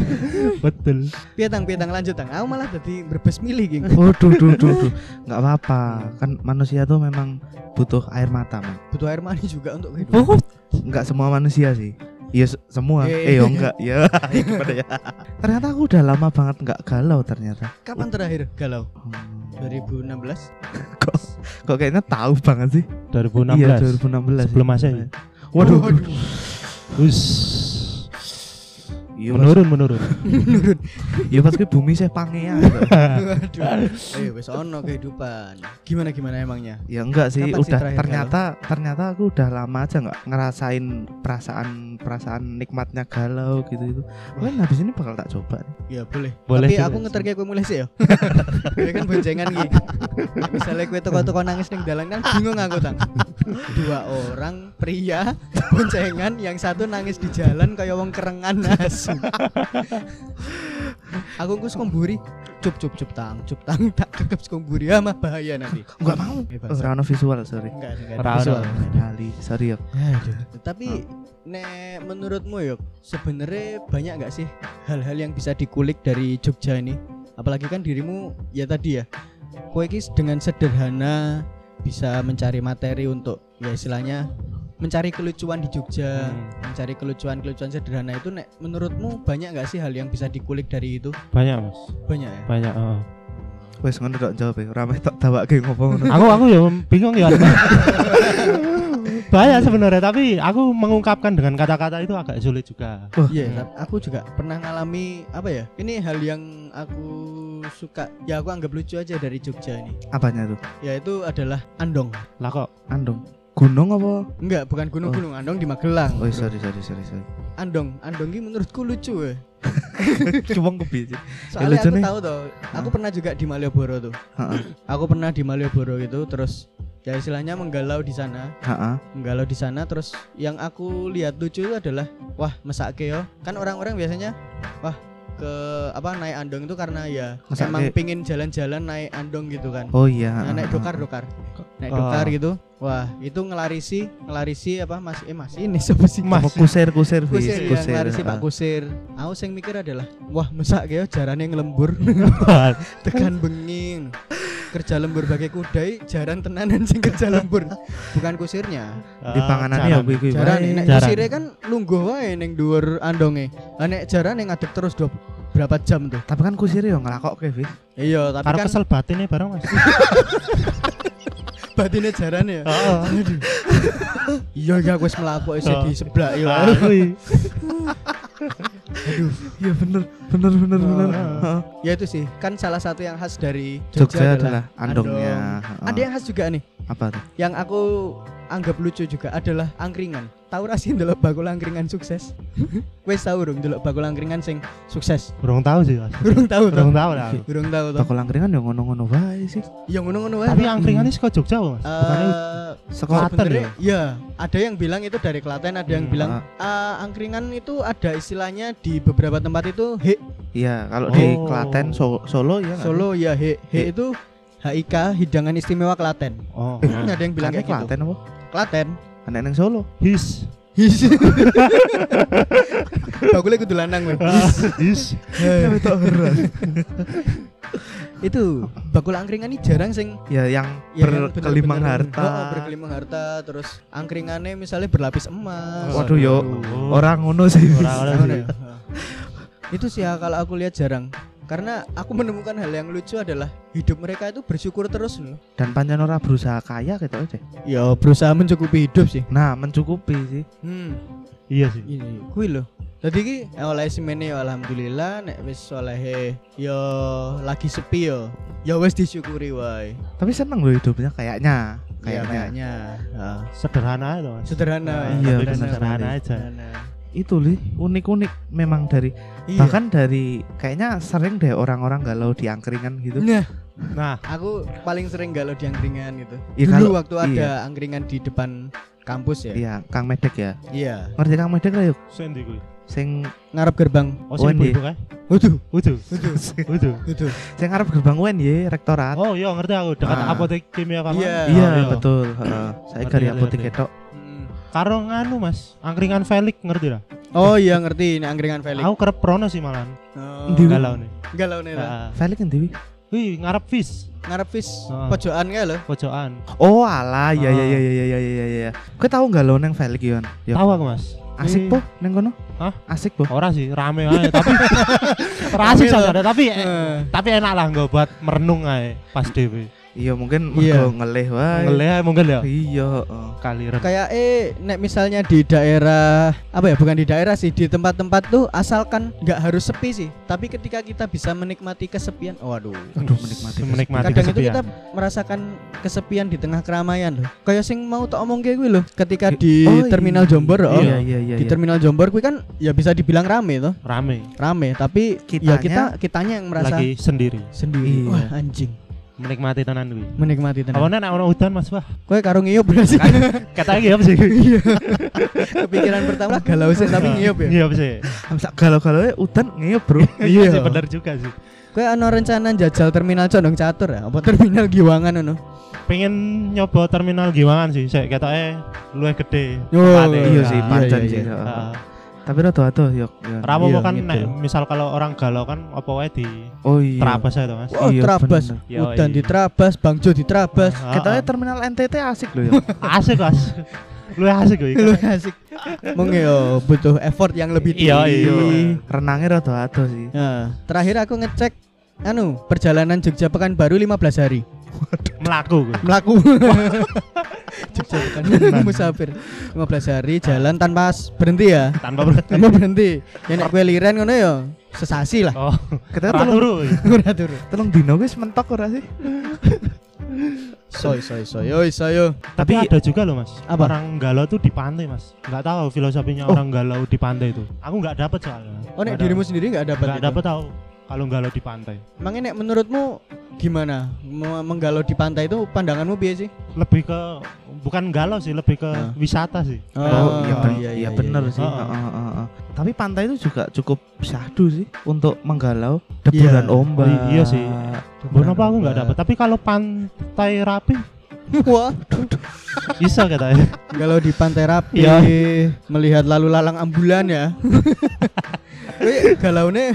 Betul. pietang pietang lanjut tang aku malah jadi berbes milih gini Waduh, duh, duh, duh. nggak apa-apa. Kan manusia tuh memang butuh air mata, man. butuh air mani juga untuk kehidupan Nggak semua manusia sih. Iya se- semua. Eh, Eh, yo enggak. Ya, ya? Ternyata aku udah lama banget nggak galau ternyata. kapan terakhir galau Hmm, 2016 kok kok kayaknya tahu banget sih. 2016. Iya, 2016. Sebelum sih. Masehi. Waduh. Waduh. Wis. Iya, pas, Menurun menurun. iya pas ke bumi saya pangea. Waduh. Ayo wes ono kehidupan. Gimana gimana emangnya? ya enggak sih, Kapan sih udah terakhir ternyata ternyata aku udah lama aja nggak ngerasain perasaan perasaan nikmatnya galau gitu itu. Mungkin habis ini bakal tak coba. nih. Ya boleh. Boleh Tapi sih, aku Mas. ngeterke kowe mulai sih ya. Kowe kan boncengan iki. Misalnya kowe toko-toko nangis ning dalan kan bingung aku tang. Dua orang pria boncengan yang satu nangis di jalan kayak wong kerengan asu. aku kus komburi cup cup cup tang cup tang tak kekep komburi ah mah bahaya nanti. Enggak mau. Eh. Rano visual, sorry. Enggak Ora. Kali, sorry ya. Aduh. Tapi nek menurutmu yuk sebenarnya banyak nggak sih hal-hal yang bisa dikulik dari Jogja ini? Apalagi kan dirimu ya tadi ya, kowe iki dengan sederhana bisa mencari materi untuk ya istilahnya mencari kelucuan di Jogja, Hmm. mencari kelucuan-kelucuan sederhana itu nek menurutmu banyak nggak sih hal yang bisa dikulik dari itu? Banyak Mas. Banyak ya. Banyak. heeh. Wes ngono tok jawab ya. Rame tok tawake ngomong ngono. Aku aku ya bingung ya. Banyak sebenarnya tapi aku mengungkapkan dengan kata-kata itu agak sulit juga. Iya, tap- aku juga pernah ngalami apa ya? Ini hal yang aku suka, ya aku anggap lucu aja dari Jogja ini. apanya tuh? Yaitu adalah andong. Lah kok Andong. Gunung apa? Enggak, bukan gunung-gunung, andong di Magelang. Oh, bro. sorry, sorry, sorry, sorry. Andong, andong ini menurutku lucu ya. Cuma kebi. Soalnya lucu aku tahu tuh, aku pernah juga di Malioboro tuh. Aku pernah di Malioboro gitu, terus ya istilahnya menggalau di sana, Heeh. menggalau di sana. Terus yang aku lihat lucu itu adalah, wah mesake yo. Kan orang-orang biasanya, wah ke apa naik andong itu karena ya Mesake. emang pingin jalan-jalan naik andong gitu kan. Oh iya. Nah, naik heeh. dokar dokar, naik Oh. dokar gitu. Wah itu ngelarisi, ngelarisi apa mas? Eh mas ini siapa sih? Apa kusir kusir Kusir, yang ngelarisi Pak heeh. Kusir. Aku sing mikir adalah, wah mesak ya jarane ngelembur, tekan benging. Kerja lembur bagai kudai, jaran tenanan sing kerja lembur. Bukan kusirnya. Di panganannya ya kuwi. Jaran nek Jaran. kusire kan lungguh wae ning dhuwur andonge. Lah nek jarane ngadeg terus dop. berapa jam tuh. Tapi kan kusir yo ngelakok ke, Vis. Iya, tapi Karo kan kesel batinnya bareng mas. batinnya jaran ya. Heeh. Iya, ya wis mlaku wis Oh. di sebelah ya. Ah, kuwi. Iya bener, bener bener Oh. bener. Heeh. Ya itu sih, kan salah satu yang khas dari Jogja adalah andongnya. andong. Ada yang khas juga nih, apa tuh? yang aku anggap lucu juga adalah angkringan. Tahu ra sih ndelok bakul angkringan sukses? Wes tahu dong ndelok bakul angkringan sing sukses. Kurang tahu sih mas. Burung tahu. Kurang tahu lah. aku. Burung tahu toh. Bakul angkringan yo ngono-ngono wae sih. Ya ngono-ngono wae. Tapi angkringannya suka Jogja mas. Eh, Sekolah ya? ya ada yang bilang itu dari Klaten ada yang Hmm, bilang "Ah, angkringan itu ada istilahnya di beberapa tempat itu he Iya, kalau di Oh. Klaten So- Solo ya Solo ya he he He. itu HIK hidangan istimewa Klaten Oh. ada yang sih? bilang Karena kayak gitu Klaten apa? Klaten Anak neng Solo. His. His. Bagulnya kudu lanang weh. His. itu bakul angkringan ini jarang sing Ya yang ya berkelimang bener-bener- harta. Oh, berkelimang harta terus angkringannya misalnya berlapis emas. Waduh yo, orang ngono sih. Ngono sih. ya? itu sih ya kalau aku lihat jarang karena aku menemukan hal yang lucu adalah hidup mereka itu bersyukur terus loh Dan pancen ora berusaha kaya gitu aja. ya berusaha mencukupi hidup sih Nah, mencukupi sih. hmm Iya sih. ini kui loh tadi ki eh, oleh semene ya alhamdulillah nek wis oleh yo lagi sepi yo ya wis disyukuri wae Tapi seneng loh hidupnya kayaknya. Iya, Kayaknya. kayaknya Ah, Sederhana mas. sederhana Iya, Lebih benar sederhana sekali. aja. Sederhana. Itu li unik-unik memang dari Iya. bahkan dari kayaknya sering deh orang-orang galau di angkringan gitu. nah Nah, aku paling sering galau di angkringan gitu Iya, dulu kalau- waktu ada angkringan di depan kampus ya Iya, Kang Medek ya. iya Ngerti Kang Medek lah yuk. sendi kuwi. Sing ngarep gerbang Oh, sing ibu kan? Waduh, Udu. waduh, Udu. waduh. sing ngarep gerbang UNY rektorat. Oh, iya ngerti aku dekat Ah. apotek kimia Farma. Iya. iya, Oh, betul. Heeh. Saya dari ngerti, apotek ketok. Karo nganu Mas, angkringan Felix ngerti lah. Oh iya ngerti ini angkringan Felix. Aku kerep prono sih malan. Oh? Galau nih. galau nih lah. Felix wi? Wih, ngarep fish Ngarep fish Ah. pojokan kae lho. pojokan. Oh, alah, iya iya Ah. iya iya iya iya iya. Kowe tahu enggak lo neng Felix yon? Yo. Tahu aku Mas. Asik po neng kono? Hah? Asik po. Ora sih, rame aja tapi ora asik Rame loh. saja tapi eh, Eh. tapi enak lah nggak buat merenung aja pas dewe. Iya, mungkin Iya. ngelih wae. Ngelih aja mungkin ya. Iya, heeh. Kaliran. Kayak eh nek misalnya di daerah apa ya bukan di daerah sih di tempat-tempat tuh asalkan nggak harus sepi sih tapi ketika kita bisa menikmati kesepian oh waduh Aduh, menikmati. Menikmati kadang itu kesepian. kita merasakan kesepian di tengah keramaian loh kayak sing mau tak omong kayak gue loh ketika di Oh, terminal iya. Jombor oh Iya, iya, iya. di iya. terminal Jombor gue kan ya bisa dibilang rame tuh Rame. rame tapi ya Kitanya- kita kitanya yang merasa Lagi sendiri. sendiri Iya. wah anjing Menikmati tenan kuwi. menikmati tenan nek ono udan Mas wah. kowe karo ngiyup berarti Kata iki apa sih? Iya. kepikiran pertama galau sih tapi ngiyup ya Iya apa sih? Amsak galau-galau udan ngeyup, Bro. Iya sih bener juga sih. kowe ana rencana jajal terminal Condong Catur ya apa terminal Giwangan ngono Pengen nyoba terminal Giwangan sih, saya ketoke luwih gede. Oh. Iya sih, iya, pancen iya, sih. Iya. Tapi rada atuh yo. yo. Rapo Iya, kan gitu. nek misal kalau orang galau kan apa wae di Oh iya. terabas aja Mas. Wah, Iya. Yoi. Udan di Trabas, Bangjo di Trabas. Ah, Katanya ah. terminal NTT asik loh ya. asik Mas. Luwih asik kuwi. Lu asik. Mung yo butuh effort yang lebih tinggi. Iya, iya. Renangnya rada atuh sih. Nah, terakhir aku ngecek anu perjalanan Jogja Pekanbaru 15 hari Melaku kuwi. melaku Jogja Pekanbaru musafir 15 hari jalan tanpa berhenti ya Tanpa berhenti. tanpa berhenti ya nek kue liren ngono ya sesasi lah Oh, Kita tolong turu. ora turu tolong dino guys mentok ora sih? soy soy soy oi soyo Tapi Tapi- ada juga loh Mas. Apa? Orang galau tuh di pantai Mas. Enggak tahu filosofinya Oh. orang galau di pantai itu. Aku enggak dapat soalnya. oh nek Nggak dirimu dapet. sendiri nggak dapat Nggak itu? dapat tahu kalau galau di pantai. Emangnya nek menurutmu gimana Mau menggalau di pantai itu pandanganmu biasa sih Lebih ke bukan galau sih, lebih ke Ah. wisata sih. Oh, iya, ben- iya, iya, iya, bener iya. sih. Heeh. Heeh, heeh, heeh. Tapi pantai itu juga cukup syahdu sih untuk menggalau deburan Iya. ombak. Oh, iya sih. Deburan Kenapa aku nggak dapat? Tapi kalau pantai rapi wah bisa katanya. Kalau di Pantai Rapi Iya. melihat lalu lalang ambulan ya. Wih, galaune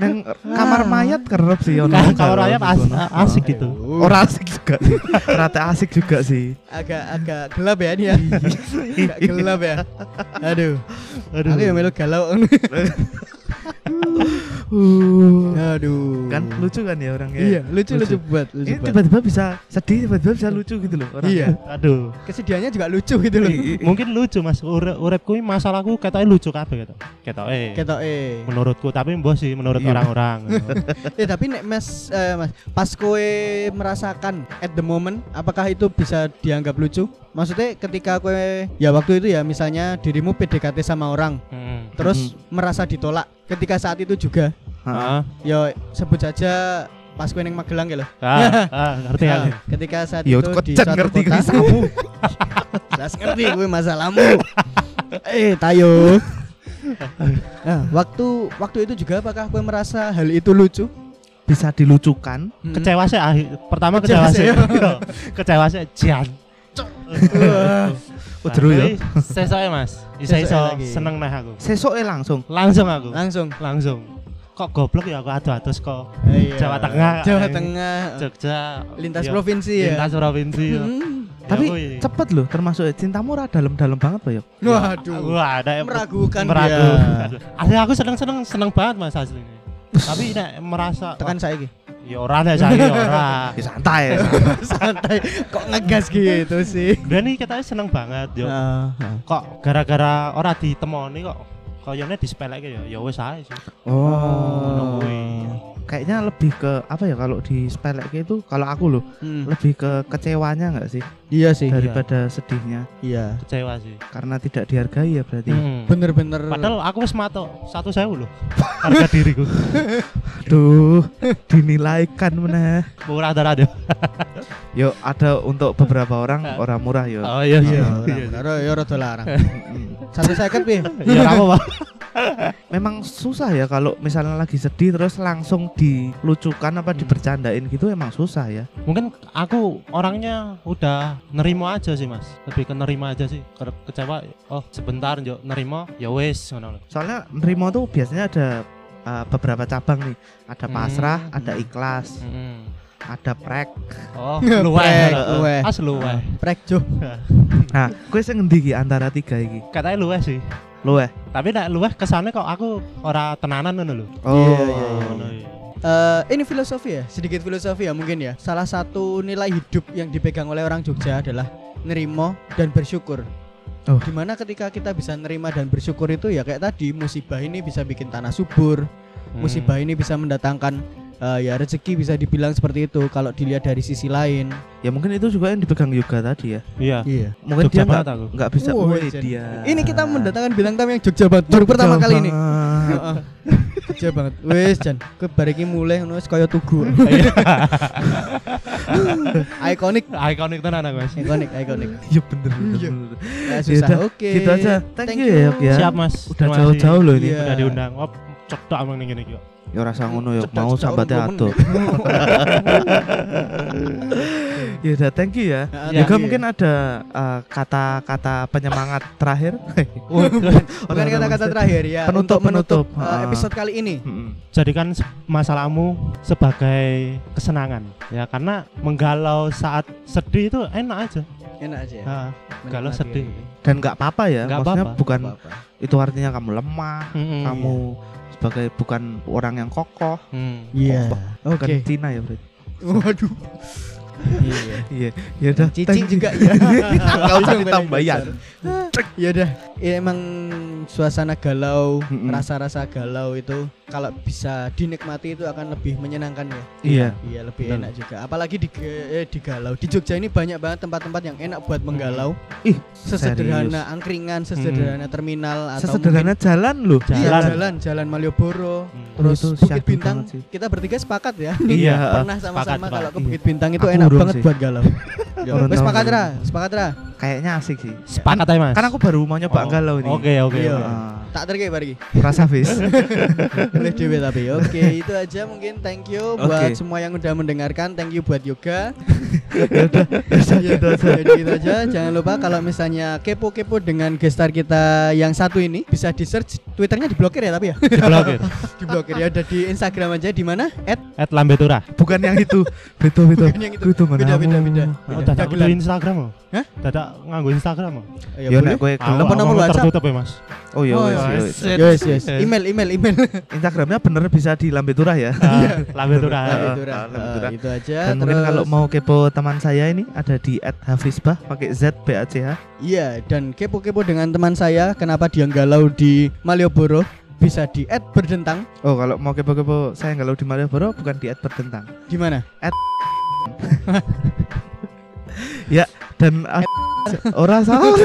Neng kamar mayat kerep sih ono Kalau galau rakyat di as- kono. asik gitu. Ora asik juga. Rata asik juga sih. agak agak gelap ya dia. agak gelap ya. Aduh. Aduh. Aku yang melu galau. Uh, Aduh. kan lucu kan ya orangnya. Iya, lucu lucu Lucu. buat, lucu Ini tiba-tiba bisa sedih, tiba-tiba bisa lucu gitu loh orangnya. Iya. Aduh. Kesedihannya juga lucu gitu loh. Mungkin lucu Mas. Ure, uripku ini masalahku ketoke lucu kabeh gitu. Ketoke. Ketok eh. Menurutku tapi mbah sih menurut Iya. orang-orang. Eh tapi nek Mas eh, Mas pas kowe merasakan at the moment apakah itu bisa dianggap lucu? Maksudnya ketika kowe ya waktu itu ya misalnya dirimu PDKT sama orang Hmm. terus merasa ditolak ketika saat itu juga Heeh. ya sebut saja pas kowe neng Magelang ya loh. Ah, ah, ngerti Nah, aku. ketika saat Ya itu di suatu ngerti kota kisahmu. Jelas ngerti gue masalahmu. eh, tayo. Nah, waktu waktu itu juga apakah gue merasa hal itu lucu? Bisa dilucukan. Hmm. Kecewa sih akhir. Pertama Kecewa kecewa sih. sih. Kecewa sih jan. Wah. Oh, jeru ya. Sesoke Mas. Isa iso seneng neh aku. Sesoke langsung. Langsung aku. Langsung. Langsung. Kok goblok ya aku adu-adus kok. Iya. Jawa Tengah. Jawa Tengah. Jogja. Lintas Iya. provinsi ya. Lintas provinsi. ya. Hmm. Ya Tapi cepet loh termasuk cintamu ora dalam-dalam banget Pak. Waduh. Wah, ada yang Meragukan meragukan. dia. Asli aku seneng-seneng seneng banget Mas aslinya. Tapi nek merasa Tekan saya iki. Ya ora deh saya ora. Ya santai. Santai. Kok ngegas gitu sih? Dan nih kita seneng banget yo. Ah, ah. Kok gara-gara ora ditemoni kok koyone disepeleke ya ya wis ae sih. Oh. kuwi. Kayaknya lebih ke apa ya kalau di spelek itu kalau aku loh Hmm. lebih ke kecewanya nggak sih Iya sih. daripada sedihnya Iya. Kecewa sih. karena tidak dihargai ya berarti. Hmm. Bener-bener. Padahal aku wis matok satu sewu loh harga diriku. Aduh, dinilaikan meneh. Murah darah deh. Yo ada untuk beberapa orang orang murah yo. Oh iya Iya, iya. orang bener. ya rada larang. Mm. Satu second pi. Ya ora apa-apa. Memang susah ya kalau misalnya lagi sedih terus langsung dilucukan apa dibercandain gitu emang susah ya. Mungkin aku orangnya udah nerimo aja sih mas Lebih ke nerimo aja sih Ke- Kecewa Oh sebentar yo nerimo ya lho. Soalnya nerimo tuh biasanya ada uh, beberapa cabang nih. Ada Hmm. pasrah, ada ikhlas, Mm-mm. ada prek. Oh Prek, luweh luweh. As luweh Prek jo. Nah, gue sing ngendi iki antara tiga iki? Katanya luweh sih Lo eh. Tapi nek luweh kesane kok aku ora tenanan ngono lho Iya, iya, iya. Ngono, iya. Eh, ini filosofi ya, sedikit filosofi ya mungkin ya. Salah satu nilai hidup yang dipegang oleh orang Jogja adalah nerimo dan bersyukur. Oh. Di mana ketika kita bisa nerima dan bersyukur itu ya kayak tadi musibah ini bisa bikin tanah subur, Hmm. musibah ini bisa mendatangkan eh, ya rezeki bisa dibilang seperti itu kalau dilihat dari sisi lain. Ya mungkin itu juga yang dipegang yoga tadi ya. Iya Iya. Mungkin Jogja dia nggak bisa. Wow, Woi, Jen. dia. Ini kita mendatangkan bintang tamu yang Jogja banget baru pertama kali ini. Jogja banget. Wes Jan, kowe bariki mulai ngono wis kaya tugu. Ikonik, Ikonik tenan aku mas ikonik, ikonik. Iya bener bener. Iya. bener. Ya, susah. udah, Oke. gitu aja. Thank you ya, ya. Siap mas Udah jauh-jauh loh ini. Iya. Udah diundang Oh amang ning ngene iki kok. Ya rasa ngono ya, mau orang ado. ya udah, thank you ya. Ah, Juga you. mungkin ada uh, kata-kata penyemangat terakhir. Bukan kata-kata terakhir ya. Penutup, untuk menutup penutup. uh, Ah. episode kali ini. Mm-mm. jadikan masalahmu sebagai kesenangan ya karena menggalau saat sedih itu enak aja Enak aja ya. Nah, galau Menikmati sedih kayak gitu. Dan nggak apa-apa ya. Nggak Maksudnya apa-apa. bukan Apa-apa. itu artinya kamu lemah, Mm-mm. kamu sebagai bukan orang yang kokoh, Hmm. Iya. bukan Oke. Cina ya berarti. Waduh. Iya. Iya, ya udah. Cicing juga ya. Nggak usah ditambahin. Ya udah, ya emang suasana galau, rasa-rasa galau itu kalau bisa dinikmati itu akan lebih menyenangkan ya. Iya. Iya, lebih Betul. enak juga. Apalagi di eh, di galau. Di Jogja ini banyak banget tempat-tempat yang enak buat menggalau. Ih, Sesederhana angkringan, sesederhana terminal atau Sesederhana jalan loh. mungkin- Iya, Jalan. jalan, jalan Malioboro. Hmm. Terus Bukit Bintang, kita bertiga sepakat ya. Iya, Pernah sama-sama kalau ke Iya. Bukit Bintang itu enak banget sih. buat galau. Ya, Wes sepakat ra, sepakat ra. Kayaknya asik sih. sepakat aja mas Kan aku baru mau nyoba Oh, galau nih. oke oke Iya. oke. Tak terke bariki. rasa fish. Oleh dewe tapi. Oke, itu aja mungkin thank you buat Oke. semua yang udah mendengarkan. Thank you buat yoga. Ya udah, Ya, Jadi itu aja. Jangan lupa kalau misalnya kepo-kepo dengan gestar kita yang satu ini bisa di search Twitternya diblokir ya tapi ya. diblokir diblokir ya udah di Instagram aja di mana? At at lambetura Bukan yang itu. Beto beto. Bukan yang itu. Mana? Beda, beda, beda. oh dadak kudu Instagram oh Hah? dadak nganggo Instagram oh ya, boleh. nek kowe Apa nomor WhatsApp? tertutup ya mas Oh ya Ya, ya. Yes, yes. Eh. Email, email, email. Instagramnya bener bisa di Lambe Turah ya. Ah, lambetura Ah, itu, ah. Ah, itu aja. Dan mungkin terus- kalau mau kepo teman saya ini ada di @hafizbah pakai Z B A C H. Iya, dan kepo-kepo dengan teman saya kenapa dia galau di Malioboro bisa di add berdentang Oh, kalau mau kepo-kepo saya kalau di Malioboro bukan di @berdentang. di mana? Dan ad- ora salah.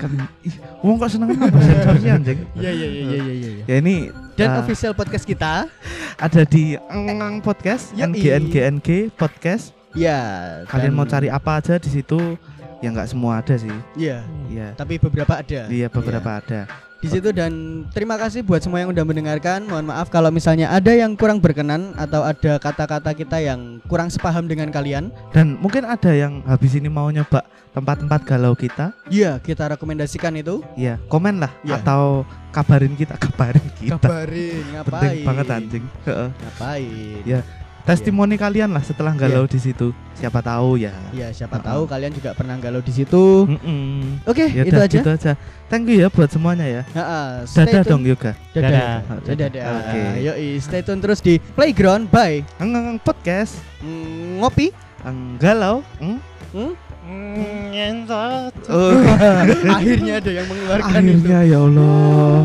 Kan ih, wong kok seneng nambah sensor sih anjing. Iya, iya, iya, iya, iya, iya. Ya ini Dan ah, official podcast kita, ada di Engang Podcast. NGNGNG Podcast. ya. Kalian mau cari apa aja di situ? Ya nggak semua ada sih. Iya, Iya. tapi beberapa ada. Iya beberapa ada. Di situ dan terima kasih buat semua yang udah mendengarkan. Mohon maaf kalau misalnya ada yang kurang berkenan atau ada kata-kata kita yang kurang sepaham dengan kalian. Dan mungkin ada yang habis ini mau nyoba tempat-tempat galau kita. Iya, kita rekomendasikan itu. Ya komen lah Iya. atau kabarin kita, kabarin kita. Kabarin, ngapain? Penting banget anjing. Ngapain? Ya. Testimoni kalian lah setelah galau di situ. Siapa tahu ya. Iya, siapa Heeh. tahu kalian juga pernah galau di situ. Mm-mm. Oke, Ya itu aja. gitu aja. Thank you ya buat semuanya ya. Heeh, stay Dadah dong Yoga. Dadah. Dadah. Dadah. dadah. Oke. Yoi, stay tune terus di Playground by Engang podcast. mm, Ngopi. Galau. Hmm? Hmm? Mm, ngentot. Oh, Akhirnya ada yang mengeluarkan itu. akhirnya ya Allah.